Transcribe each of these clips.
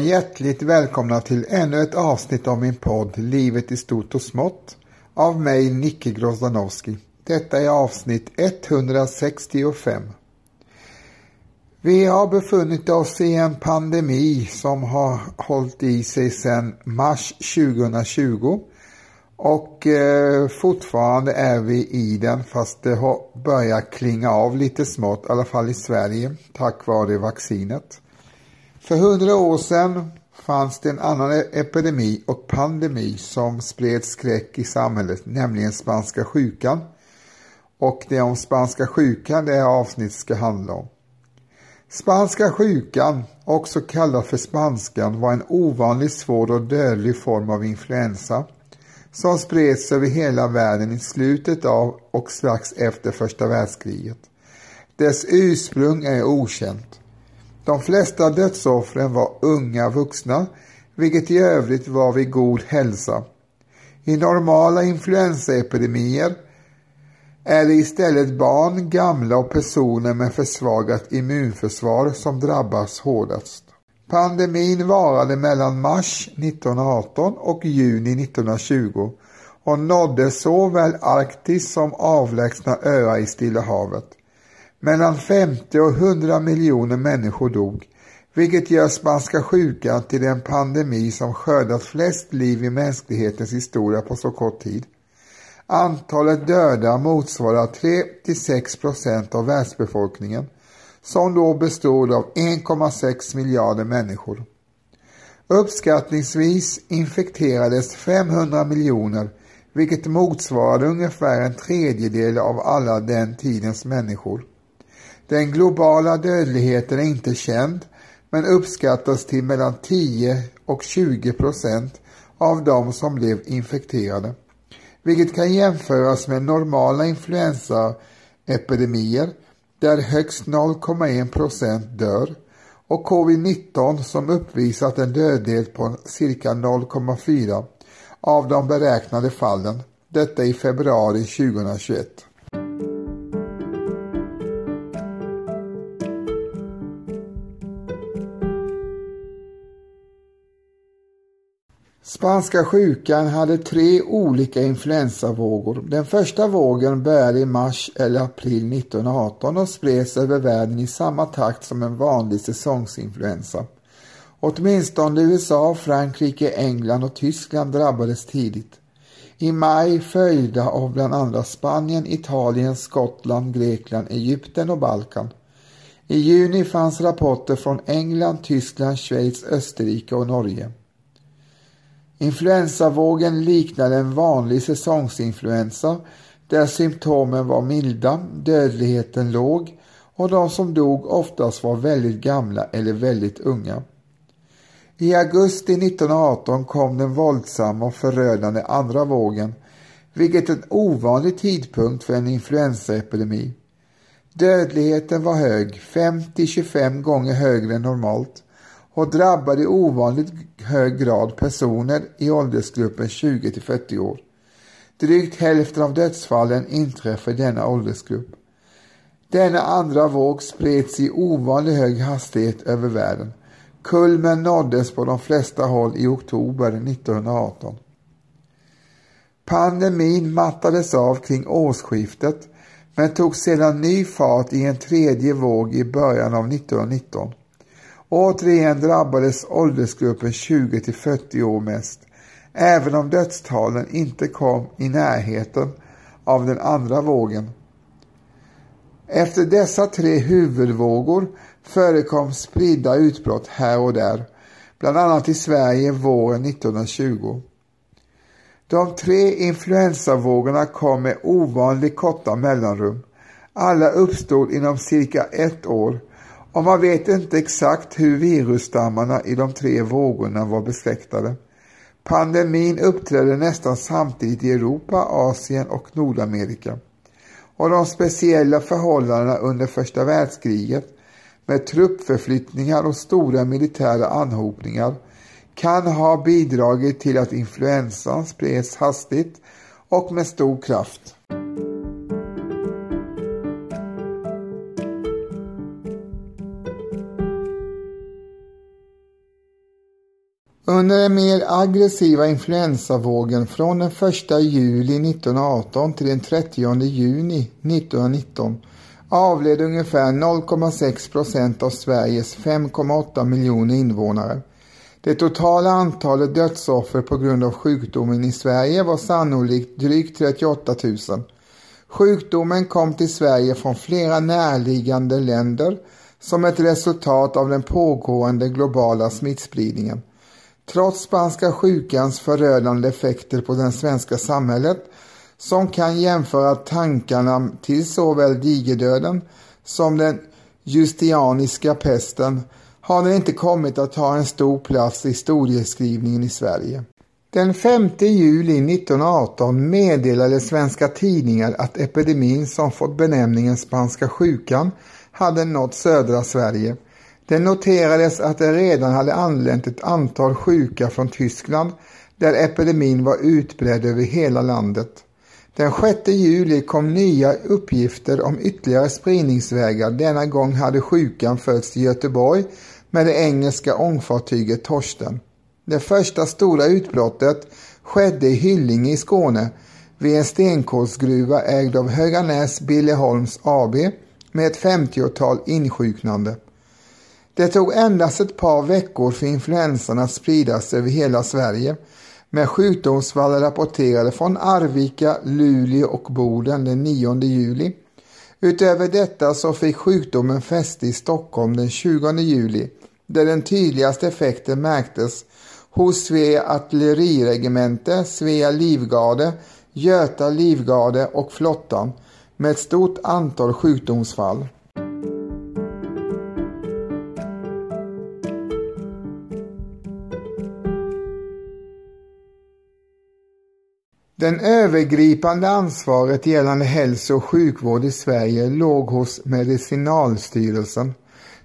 Hjärtligt välkomna till ännu ett avsnitt av min podd Livet i stort och smått av mig Nicke Grozdanowski. Detta är avsnitt 165. Vi har befunnit oss i en pandemi som har hållit i sig sedan mars 2020 och eh, fortfarande är vi i den fast det har börjat klinga av lite smått, i alla fall i Sverige, tack vare vaccinet. För hundra år sedan fanns det en annan e- epidemi och pandemi som spred skräck i samhället, nämligen spanska sjukan. Och det är om spanska sjukan det här avsnittet ska handla om. Spanska sjukan, också kallad för spanskan, var en ovanligt svår och dödlig form av influensa som spreds över hela världen i slutet av och strax efter första världskriget. Dess ursprung är okänt. De flesta dödsoffren var unga vuxna, vilket i övrigt var vid god hälsa. I normala influensaepidemier är det istället barn, gamla och personer med försvagat immunförsvar som drabbas hårdast. Pandemin varade mellan mars 1918 och juni 1920 och nådde såväl Arktis som avlägsna öar i Stilla havet. Mellan 50 och 100 miljoner människor dog, vilket gör spanska sjukan till den pandemi som skördat flest liv i mänsklighetens historia på så kort tid. Antalet döda motsvarar 3-6 procent av världsbefolkningen som då bestod av 1,6 miljarder människor. Uppskattningsvis infekterades 500 miljoner vilket motsvarade ungefär en tredjedel av alla den tidens människor. Den globala dödligheten är inte känd men uppskattas till mellan 10 och 20 procent av de som blev infekterade, vilket kan jämföras med normala influensaepidemier där högst 0,1 procent dör och covid-19 som uppvisat en dödlighet på cirka 0,4 av de beräknade fallen. Detta i februari 2021. Spanska sjukan hade tre olika influensavågor. Den första vågen började i mars eller april 1918 och spreds över världen i samma takt som en vanlig säsongsinfluensa. Åtminstone USA, Frankrike, England och Tyskland drabbades tidigt. I maj följda av bland andra Spanien, Italien, Skottland, Grekland, Egypten och Balkan. I juni fanns rapporter från England, Tyskland, Schweiz, Österrike och Norge. Influensavågen liknade en vanlig säsongsinfluensa där symptomen var milda, dödligheten låg och de som dog oftast var väldigt gamla eller väldigt unga. I augusti 1918 kom den våldsamma och förödande andra vågen, vilket är en ovanlig tidpunkt för en influensaepidemi. Dödligheten var hög, 50-25 gånger högre än normalt och drabbade i ovanligt hög grad personer i åldersgruppen 20 till 40 år. Drygt hälften av dödsfallen inträffar i denna åldersgrupp. Denna andra våg spreds i ovanligt hög hastighet över världen. Kulmen nåddes på de flesta håll i oktober 1918. Pandemin mattades av kring årsskiftet men tog sedan ny fart i en tredje våg i början av 1919. Återigen drabbades åldersgruppen 20 till 40 år mest, även om dödstalen inte kom i närheten av den andra vågen. Efter dessa tre huvudvågor förekom spridda utbrott här och där, bland annat i Sverige våren 1920. De tre influensavågorna kom med ovanligt korta mellanrum. Alla uppstod inom cirka ett år och man vet inte exakt hur virusstammarna i de tre vågorna var besläktade. Pandemin uppträdde nästan samtidigt i Europa, Asien och Nordamerika. Och de speciella förhållandena under första världskriget med truppförflyttningar och stora militära anhopningar kan ha bidragit till att influensan spreds hastigt och med stor kraft. Under den mer aggressiva influensavågen från den 1 juli 1918 till den 30 juni 1919 avled ungefär 0,6 procent av Sveriges 5,8 miljoner invånare. Det totala antalet dödsoffer på grund av sjukdomen i Sverige var sannolikt drygt 38 000. Sjukdomen kom till Sverige från flera närliggande länder som ett resultat av den pågående globala smittspridningen. Trots spanska sjukans förödande effekter på det svenska samhället som kan jämföra tankarna till såväl digerdöden som den justianiska pesten har den inte kommit att ta en stor plats i historieskrivningen i Sverige. Den 5 juli 1918 meddelade svenska tidningar att epidemin som fått benämningen spanska sjukan hade nått södra Sverige. Det noterades att det redan hade anlänt ett antal sjuka från Tyskland där epidemin var utbredd över hela landet. Den 6 juli kom nya uppgifter om ytterligare spridningsvägar. Denna gång hade sjukan förts till Göteborg med det engelska ångfartyget Torsten. Det första stora utbrottet skedde i Hyllinge i Skåne vid en stenkolsgruva ägd av Höganäs Billeholms AB med ett 50-tal insjuknande. Det tog endast ett par veckor för influensan att spridas över hela Sverige med sjukdomsfall rapporterade från Arvika, Luleå och Boden den 9 juli. Utöver detta så fick sjukdomen fäste i Stockholm den 20 juli där den tydligaste effekten märktes hos Svea artilleriregemente, Svea livgarde, Göta livgarde och flottan med ett stort antal sjukdomsfall. Den övergripande ansvaret gällande hälso och sjukvård i Sverige låg hos Medicinalstyrelsen.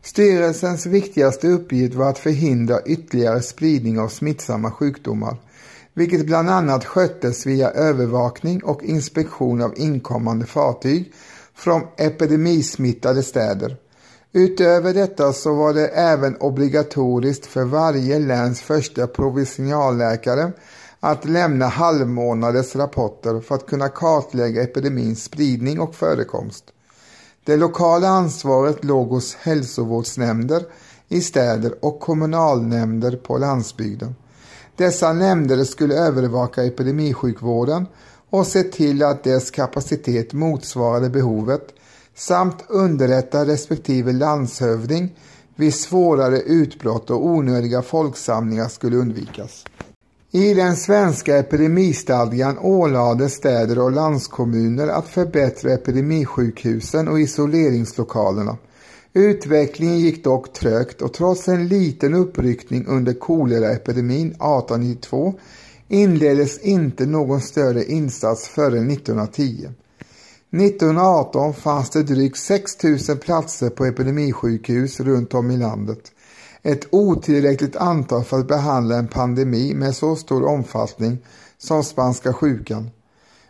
Styrelsens viktigaste uppgift var att förhindra ytterligare spridning av smittsamma sjukdomar, vilket bland annat sköttes via övervakning och inspektion av inkommande fartyg från epidemismittade städer. Utöver detta så var det även obligatoriskt för varje läns första provinsialläkare att lämna halvmånaders rapporter för att kunna kartlägga epidemins spridning och förekomst. Det lokala ansvaret låg hos hälsovårdsnämnder i städer och kommunalnämnder på landsbygden. Dessa nämnder skulle övervaka epidemisjukvården och se till att dess kapacitet motsvarade behovet samt underrätta respektive landshövding vid svårare utbrott och onödiga folksamlingar skulle undvikas. I den svenska epidemistadgan ålades städer och landskommuner att förbättra epidemisjukhusen och isoleringslokalerna. Utvecklingen gick dock trögt och trots en liten uppryckning under koleraepidemin 1892 inleddes inte någon större insats förrän 1910. 1918 fanns det drygt 6 000 platser på epidemisjukhus runt om i landet ett otillräckligt antal för att behandla en pandemi med så stor omfattning som spanska sjukan.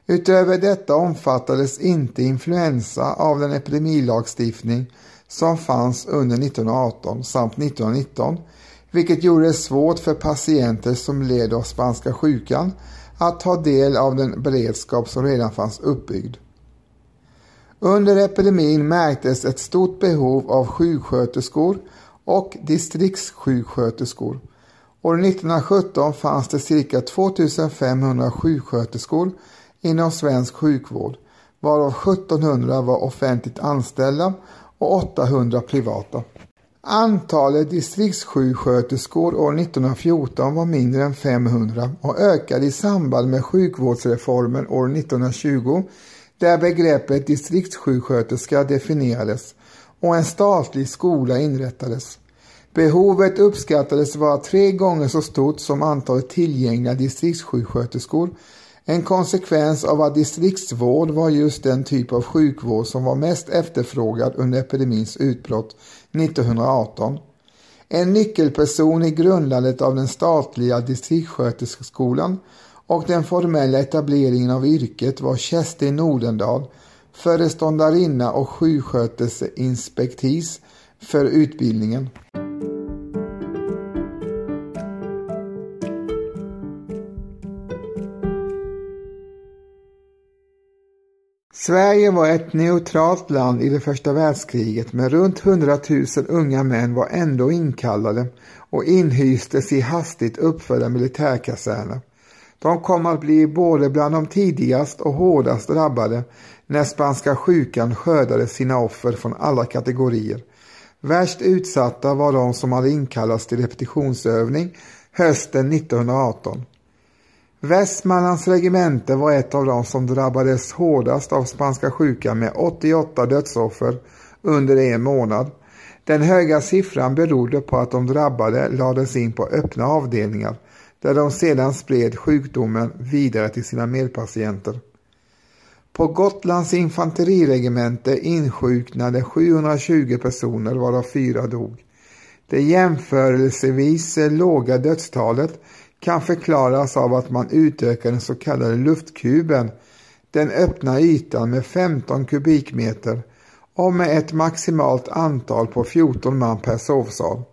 Utöver detta omfattades inte influensa av den epidemilagstiftning som fanns under 1918 samt 1919, vilket gjorde det svårt för patienter som led av spanska sjukan att ta del av den beredskap som redan fanns uppbyggd. Under epidemin märktes ett stort behov av sjuksköterskor och distriktssjuksköterskor. År 1917 fanns det cirka 2500 sjuksköterskor inom svensk sjukvård, varav 1700 var offentligt anställda och 800 privata. Antalet distriktssjuksköterskor år 1914 var mindre än 500 och ökade i samband med sjukvårdsreformen år 1920 där begreppet distriktssjuksköterska definierades och en statlig skola inrättades. Behovet uppskattades vara tre gånger så stort som antalet tillgängliga distriktssjuksköterskor. En konsekvens av att distriktsvård var just den typ av sjukvård som var mest efterfrågad under epidemins utbrott 1918. En nyckelperson i grundandet av den statliga distriktssköterskeskolan och den formella etableringen av yrket var Kerstin Nordendahl föreståndarinna och sjuksköterskeinspektis för utbildningen. Sverige var ett neutralt land i det första världskriget men runt 100 000 unga män var ändå inkallade och inhystes i hastigt uppförda militärkaserner. De kom att bli både bland de tidigast och hårdast drabbade när spanska sjukan skördade sina offer från alla kategorier. Värst utsatta var de som hade inkallats till repetitionsövning hösten 1918. Västmanlands regemente var ett av de som drabbades hårdast av spanska sjukan med 88 dödsoffer under en månad. Den höga siffran berodde på att de drabbade lades in på öppna avdelningar där de sedan spred sjukdomen vidare till sina medpatienter. På Gotlands infanteriregemente insjuknade 720 personer varav fyra dog. Det jämförelsevis låga dödstalet kan förklaras av att man utökade den så kallade luftkuben, den öppna ytan med 15 kubikmeter och med ett maximalt antal på 14 man per sovsal.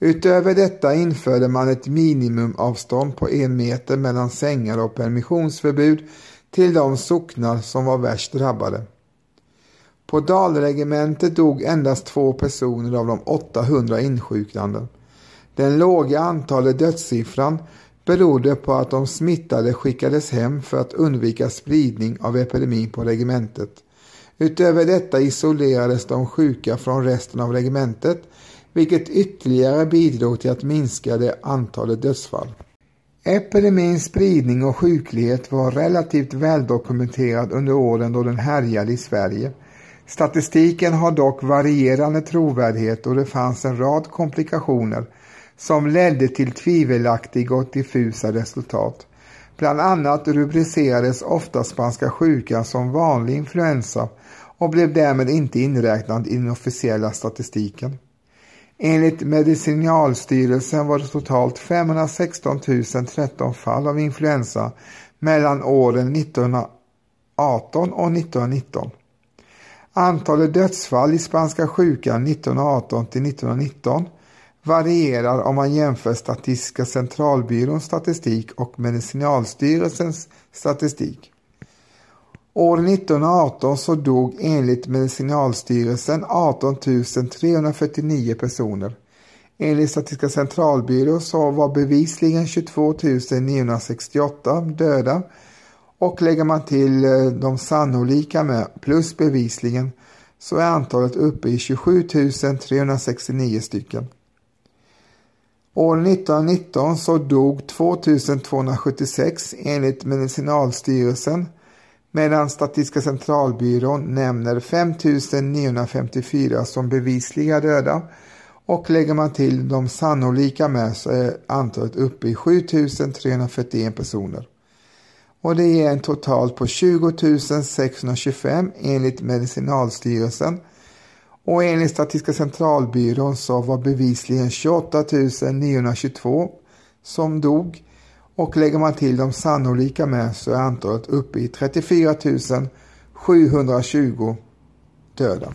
Utöver detta införde man ett minimumavstånd på en meter mellan sängar och permissionsförbud till de socknar som var värst drabbade. På Dalregementet dog endast två personer av de 800 insjuknande. Den låga antalet dödssiffran berodde på att de smittade skickades hem för att undvika spridning av epidemin på regementet. Utöver detta isolerades de sjuka från resten av regementet vilket ytterligare bidrog till att minska det antalet dödsfall. Epidemins spridning och sjuklighet var relativt väldokumenterad under åren då den härjade i Sverige. Statistiken har dock varierande trovärdighet och det fanns en rad komplikationer som ledde till tvivelaktiga och diffusa resultat. Bland annat rubricerades ofta spanska sjukan som vanlig influensa och blev därmed inte inräknad i den officiella statistiken. Enligt Medicinalstyrelsen var det totalt 516 013 fall av influensa mellan åren 1918 och 1919. Antalet dödsfall i spanska sjukan 1918 till 1919 varierar om man jämför Statistiska centralbyråns statistik och Medicinalstyrelsens statistik. År 1918 så dog enligt Medicinalstyrelsen 18 349 personer. Enligt Statistiska centralbyrån så var bevisligen 22 968 döda och lägger man till eh, de sannolika med plus bevisligen så är antalet uppe i 27 369 stycken. År 1919 så dog 2276 enligt Medicinalstyrelsen medan Statistiska centralbyrån nämner 5954 som bevisliga döda och lägger man till de sannolika med så är antalet uppe i 7341 personer. Och det ger en total på 20 625 enligt Medicinalstyrelsen och enligt Statistiska centralbyrån så var bevisligen 28 922 som dog och lägger man till de sannolika med så är antalet uppe i 34 720 döda.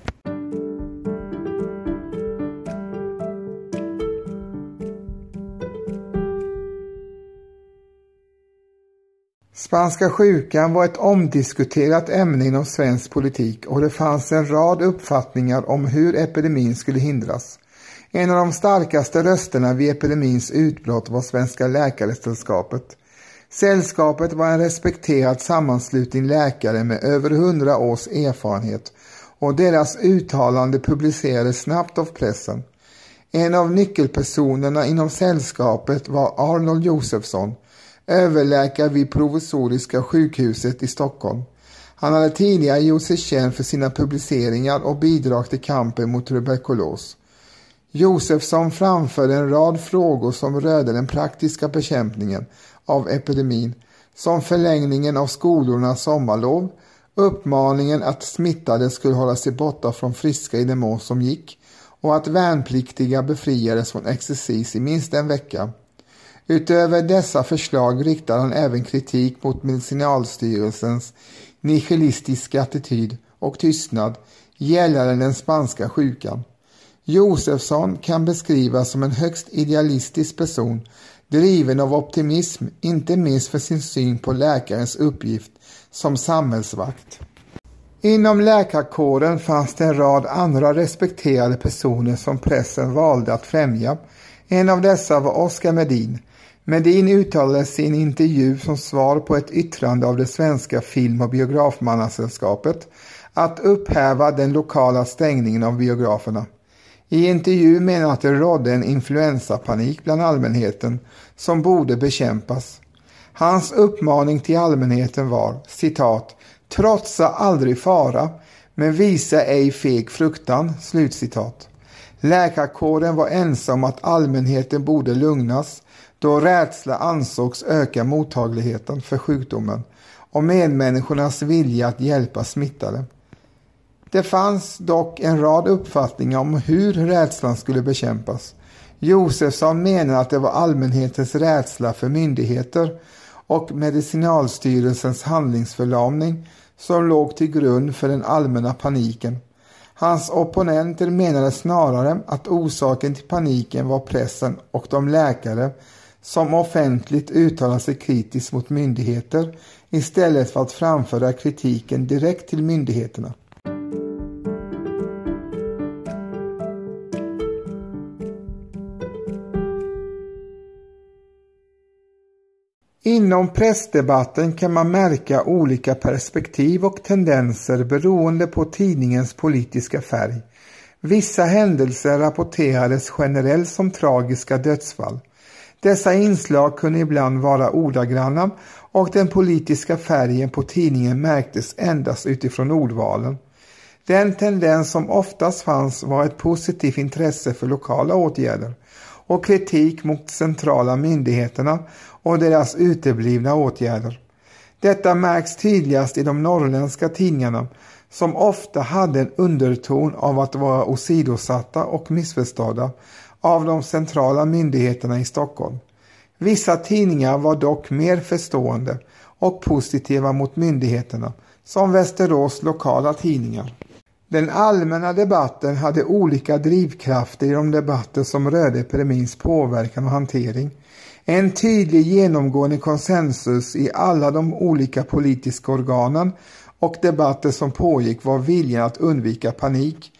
Spanska sjukan var ett omdiskuterat ämne inom svensk politik och det fanns en rad uppfattningar om hur epidemin skulle hindras. En av de starkaste rösterna vid epidemins utbrott var Svenska Läkaresällskapet. Sällskapet var en respekterad sammanslutning läkare med över hundra års erfarenhet och deras uttalande publicerades snabbt av pressen. En av nyckelpersonerna inom sällskapet var Arnold Josefsson, överläkare vid Provisoriska sjukhuset i Stockholm. Han hade tidigare gjort sig känd för sina publiceringar och bidrag till kampen mot tuberkulos. Josefsson framförde en rad frågor som rörde den praktiska bekämpningen av epidemin som förlängningen av skolornas sommarlov, uppmaningen att smittade skulle hålla sig borta från friska i den mån som gick och att värnpliktiga befriades från exercis i minst en vecka. Utöver dessa förslag riktade han även kritik mot Medicinalstyrelsens nihilistiska attityd och tystnad gällande den spanska sjukan. Josefsson kan beskrivas som en högst idealistisk person, driven av optimism, inte minst för sin syn på läkarens uppgift som samhällsvakt. Inom läkarkåren fanns det en rad andra respekterade personer som pressen valde att främja. En av dessa var Oskar Medin. Medin uttalade sig i en intervju som svar på ett yttrande av det svenska film- och biografmannasällskapet att upphäva den lokala stängningen av biograferna. I intervju menar att det rådde en influensapanik bland allmänheten som borde bekämpas. Hans uppmaning till allmänheten var citat Trotsa aldrig fara, men visa ej feg fruktan. Slutcitat. Läkarkåren var ensam om att allmänheten borde lugnas då rädsla ansågs öka mottagligheten för sjukdomen och medmänniskornas vilja att hjälpa smittade. Det fanns dock en rad uppfattningar om hur rädslan skulle bekämpas. Josefsson menar att det var allmänhetens rädsla för myndigheter och Medicinalstyrelsens handlingsförlamning som låg till grund för den allmänna paniken. Hans opponenter menade snarare att orsaken till paniken var pressen och de läkare som offentligt uttalade sig kritiskt mot myndigheter istället för att framföra kritiken direkt till myndigheterna. Inom pressdebatten kan man märka olika perspektiv och tendenser beroende på tidningens politiska färg. Vissa händelser rapporterades generellt som tragiska dödsfall. Dessa inslag kunde ibland vara ordagranna och den politiska färgen på tidningen märktes endast utifrån ordvalen. Den tendens som oftast fanns var ett positivt intresse för lokala åtgärder och kritik mot centrala myndigheterna och deras uteblivna åtgärder. Detta märks tydligast i de norrländska tidningarna som ofta hade en underton av att vara åsidosatta och missförstådda av de centrala myndigheterna i Stockholm. Vissa tidningar var dock mer förstående och positiva mot myndigheterna, som Västerås lokala tidningar. Den allmänna debatten hade olika drivkrafter i de debatter som rörde epidemins påverkan och hantering. En tydlig genomgående konsensus i alla de olika politiska organen och debatter som pågick var viljan att undvika panik.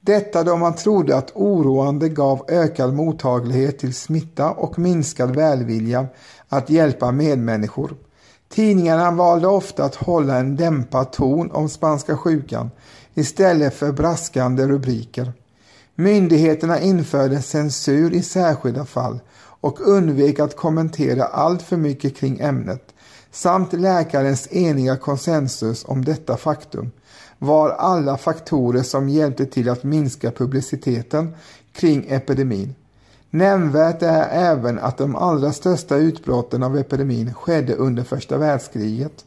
Detta då man trodde att oroande gav ökad mottaglighet till smitta och minskad välvilja att hjälpa medmänniskor. Tidningarna valde ofta att hålla en dämpad ton om spanska sjukan istället för braskande rubriker. Myndigheterna införde censur i särskilda fall och undvek att kommentera allt för mycket kring ämnet samt läkarens eniga konsensus om detta faktum var alla faktorer som hjälpte till att minska publiciteten kring epidemin. Nämnvärt är även att de allra största utbrotten av epidemin skedde under första världskriget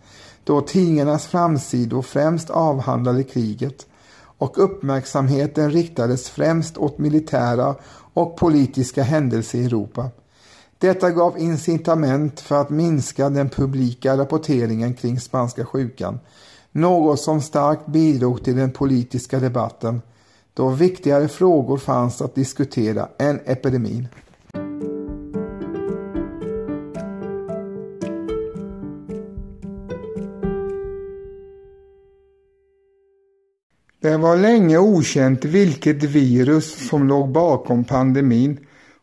då tidningarnas framsidor främst avhandlade kriget och uppmärksamheten riktades främst åt militära och politiska händelser i Europa. Detta gav incitament för att minska den publika rapporteringen kring spanska sjukan, något som starkt bidrog till den politiska debatten då viktigare frågor fanns att diskutera än epidemin. Det var länge okänt vilket virus som låg bakom pandemin.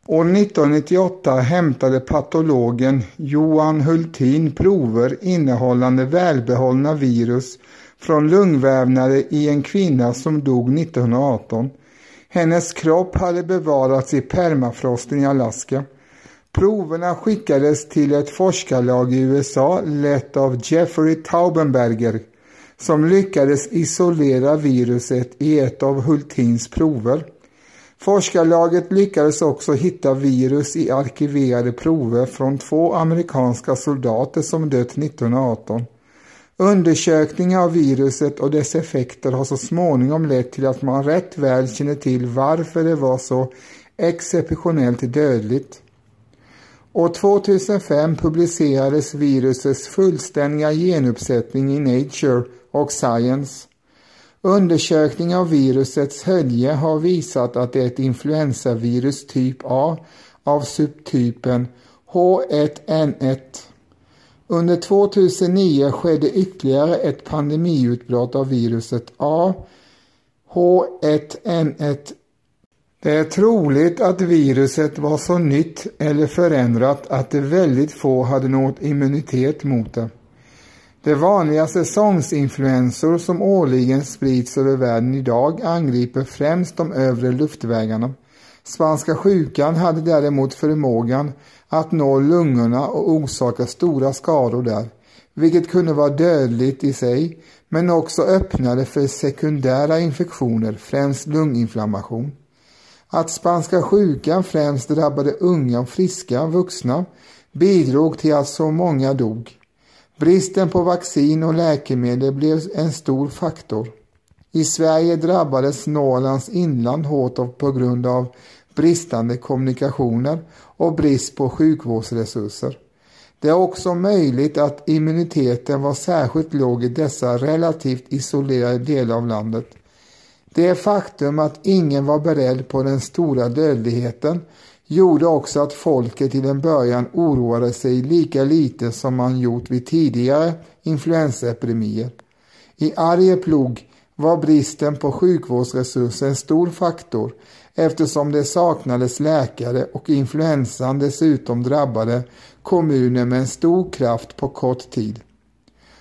År 1998 hämtade patologen Johan Hultin prover innehållande välbehållna virus från lungvävnader i en kvinna som dog 1918. Hennes kropp hade bevarats i permafrosten i Alaska. Proverna skickades till ett forskarlag i USA lett av Jeffrey Taubenberger som lyckades isolera viruset i ett av Hultins prover. Forskarlaget lyckades också hitta virus i arkiverade prover från två amerikanska soldater som dött 1918. Undersökningar av viruset och dess effekter har så småningom lett till att man rätt väl känner till varför det var så exceptionellt dödligt. År 2005 publicerades virusets fullständiga genuppsättning i Nature och Science. Undersökning av virusets hölje har visat att det är ett influensavirus typ A av subtypen H1N1. Under 2009 skedde ytterligare ett pandemiutbrott av viruset A H1N1. Det är troligt att viruset var så nytt eller förändrat att det väldigt få hade nått immunitet mot det. De vanliga säsongsinfluensor som årligen sprids över världen idag angriper främst de övre luftvägarna. Spanska sjukan hade däremot förmågan att nå lungorna och orsaka stora skador där, vilket kunde vara dödligt i sig, men också öppnade för sekundära infektioner, främst lunginflammation. Att spanska sjukan främst drabbade unga och friska vuxna bidrog till att så många dog. Bristen på vaccin och läkemedel blev en stor faktor. I Sverige drabbades Norrlands inland hårt på grund av bristande kommunikationer och brist på sjukvårdsresurser. Det är också möjligt att immuniteten var särskilt låg i dessa relativt isolerade delar av landet. Det faktum att ingen var beredd på den stora dödligheten gjorde också att folket till en början oroade sig lika lite som man gjort vid tidigare influensaepidemier. I Arjeplog var bristen på sjukvårdsresurser en stor faktor eftersom det saknades läkare och influensan dessutom drabbade kommunen med en stor kraft på kort tid.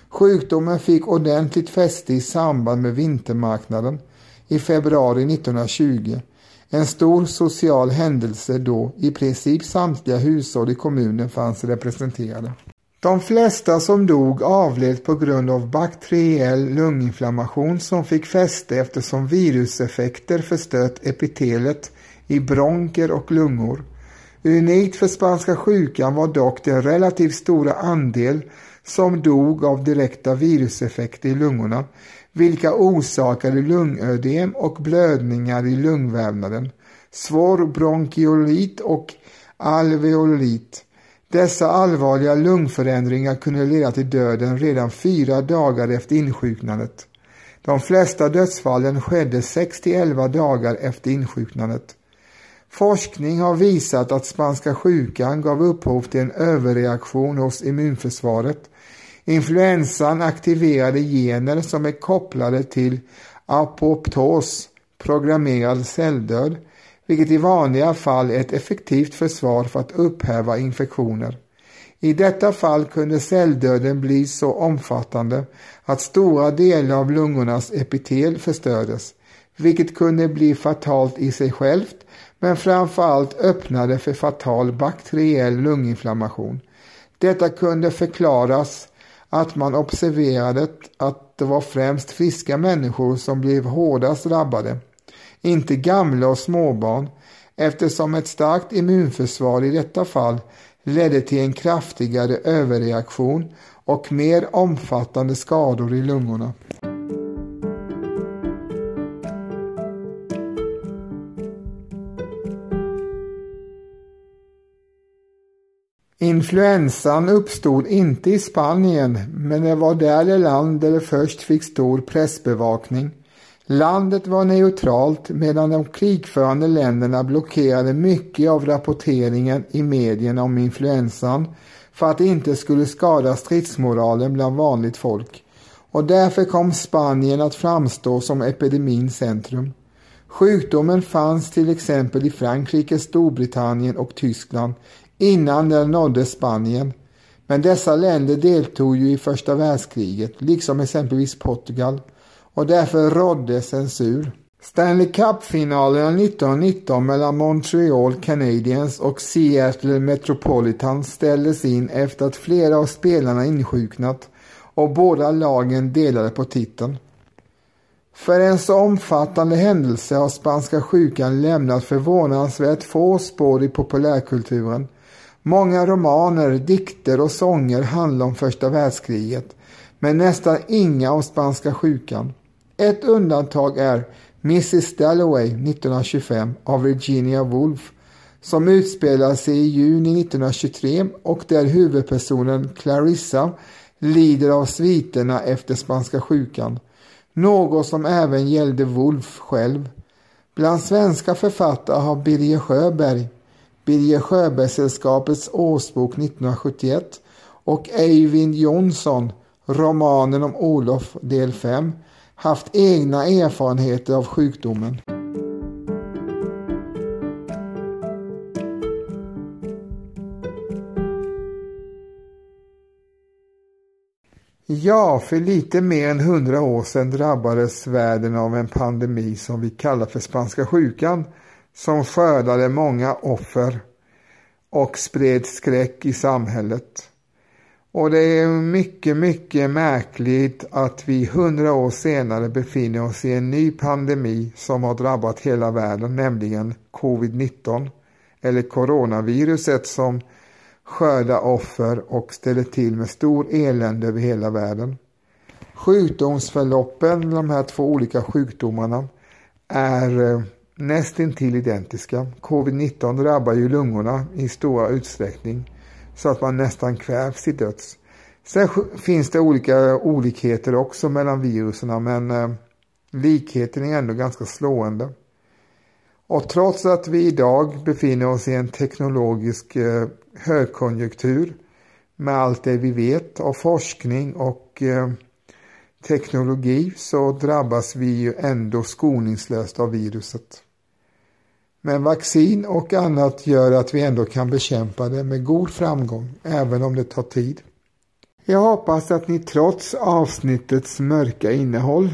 Sjukdomen fick ordentligt fäste i samband med vintermarknaden i februari 1920. En stor social händelse då i princip samtliga hushåll i kommunen fanns representerade. De flesta som dog avled på grund av bakteriell lunginflammation som fick fäste eftersom viruseffekter förstört epitelet i bronker och lungor. Unikt för spanska sjukan var dock den relativt stora andel som dog av direkta viruseffekter i lungorna, vilka orsakade lungödem och blödningar i lungvävnaden, svår bronkiolit och alveolit. Dessa allvarliga lungförändringar kunde leda till döden redan fyra dagar efter insjuknandet. De flesta dödsfallen skedde 6-11 dagar efter insjuknandet. Forskning har visat att spanska sjukan gav upphov till en överreaktion hos immunförsvaret. Influensan aktiverade gener som är kopplade till apoptos, programmerad celldöd, vilket i vanliga fall är ett effektivt försvar för att upphäva infektioner. I detta fall kunde celldöden bli så omfattande att stora delar av lungornas epitel förstördes, vilket kunde bli fatalt i sig självt men framförallt öppnade för fatal bakteriell lunginflammation. Detta kunde förklaras att man observerade att det var främst friska människor som blev hårdast drabbade, inte gamla och småbarn, eftersom ett starkt immunförsvar i detta fall ledde till en kraftigare överreaktion och mer omfattande skador i lungorna. Influensan uppstod inte i Spanien men det var där det land där det först fick stor pressbevakning. Landet var neutralt medan de krigförande länderna blockerade mycket av rapporteringen i medierna om influensan för att det inte skulle skada stridsmoralen bland vanligt folk. Och därför kom Spanien att framstå som epidemins centrum. Sjukdomen fanns till exempel i Frankrike, Storbritannien och Tyskland innan den nådde Spanien. Men dessa länder deltog ju i första världskriget, liksom exempelvis Portugal, och därför rådde censur. Stanley Cup-finalerna 1919 mellan Montreal Canadiens och Seattle Metropolitan ställdes in efter att flera av spelarna insjuknat och båda lagen delade på titeln. För en så omfattande händelse har spanska sjukan lämnat förvånansvärt få spår i populärkulturen Många romaner, dikter och sånger handlar om första världskriget, men nästan inga om spanska sjukan. Ett undantag är Mrs Dalloway 1925 av Virginia Woolf som utspelar sig i juni 1923 och där huvudpersonen Clarissa lider av sviterna efter spanska sjukan. Något som även gällde Wolf själv. Bland svenska författare har Birger Sjöberg Birger Sjöbergssällskapets årsbok 1971 och Eivind Jonsson, romanen om Olof del 5, haft egna erfarenheter av sjukdomen. Ja, för lite mer än hundra år sedan drabbades världen av en pandemi som vi kallar för spanska sjukan som skördade många offer och spred skräck i samhället. Och det är mycket, mycket märkligt att vi hundra år senare befinner oss i en ny pandemi som har drabbat hela världen, nämligen covid-19 eller coronaviruset som skördar offer och ställer till med stor elände över hela världen. Sjukdomsförloppen, de här två olika sjukdomarna, är eh, nästintill identiska. Covid-19 drabbar ju lungorna i stora utsträckning så att man nästan kvävs till döds. Sen finns det olika olikheter också mellan virusen men eh, likheten är ändå ganska slående. Och trots att vi idag befinner oss i en teknologisk eh, högkonjunktur med allt det vi vet av forskning och eh, teknologi så drabbas vi ju ändå skoningslöst av viruset. Men vaccin och annat gör att vi ändå kan bekämpa det med god framgång, även om det tar tid. Jag hoppas att ni trots avsnittets mörka innehåll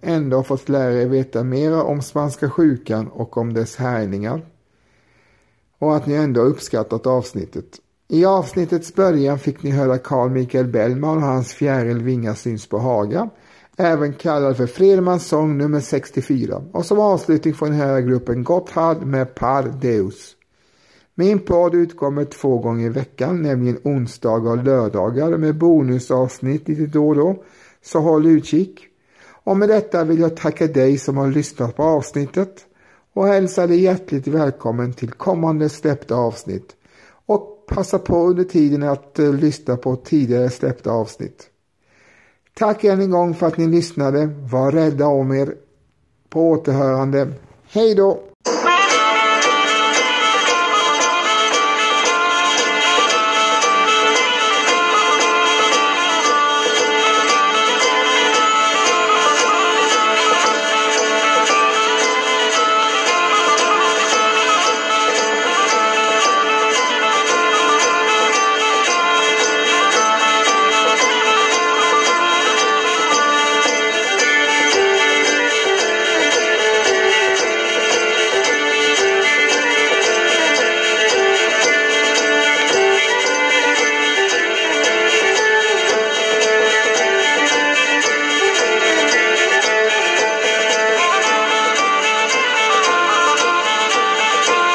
ändå har fått lära er veta mera om spanska sjukan och om dess härjningar. Och att ni ändå har uppskattat avsnittet. I avsnittets början fick ni höra Carl Michael Bellman och hans fjäril Vinga syns på Haga även kallad för Fredmans sång nummer 64. Och som avslutning får ni höra gruppen Gotthard med Par Deus. Min podd utkommer två gånger i veckan, nämligen onsdagar och lördagar med bonusavsnitt lite då och då. Så håll utkik. Och med detta vill jag tacka dig som har lyssnat på avsnittet och hälsa dig hjärtligt välkommen till kommande släppta avsnitt. Och passa på under tiden att uh, lyssna på tidigare släppta avsnitt. Tack än en gång för att ni lyssnade. Var rädda om er. På återhörande. Hej då!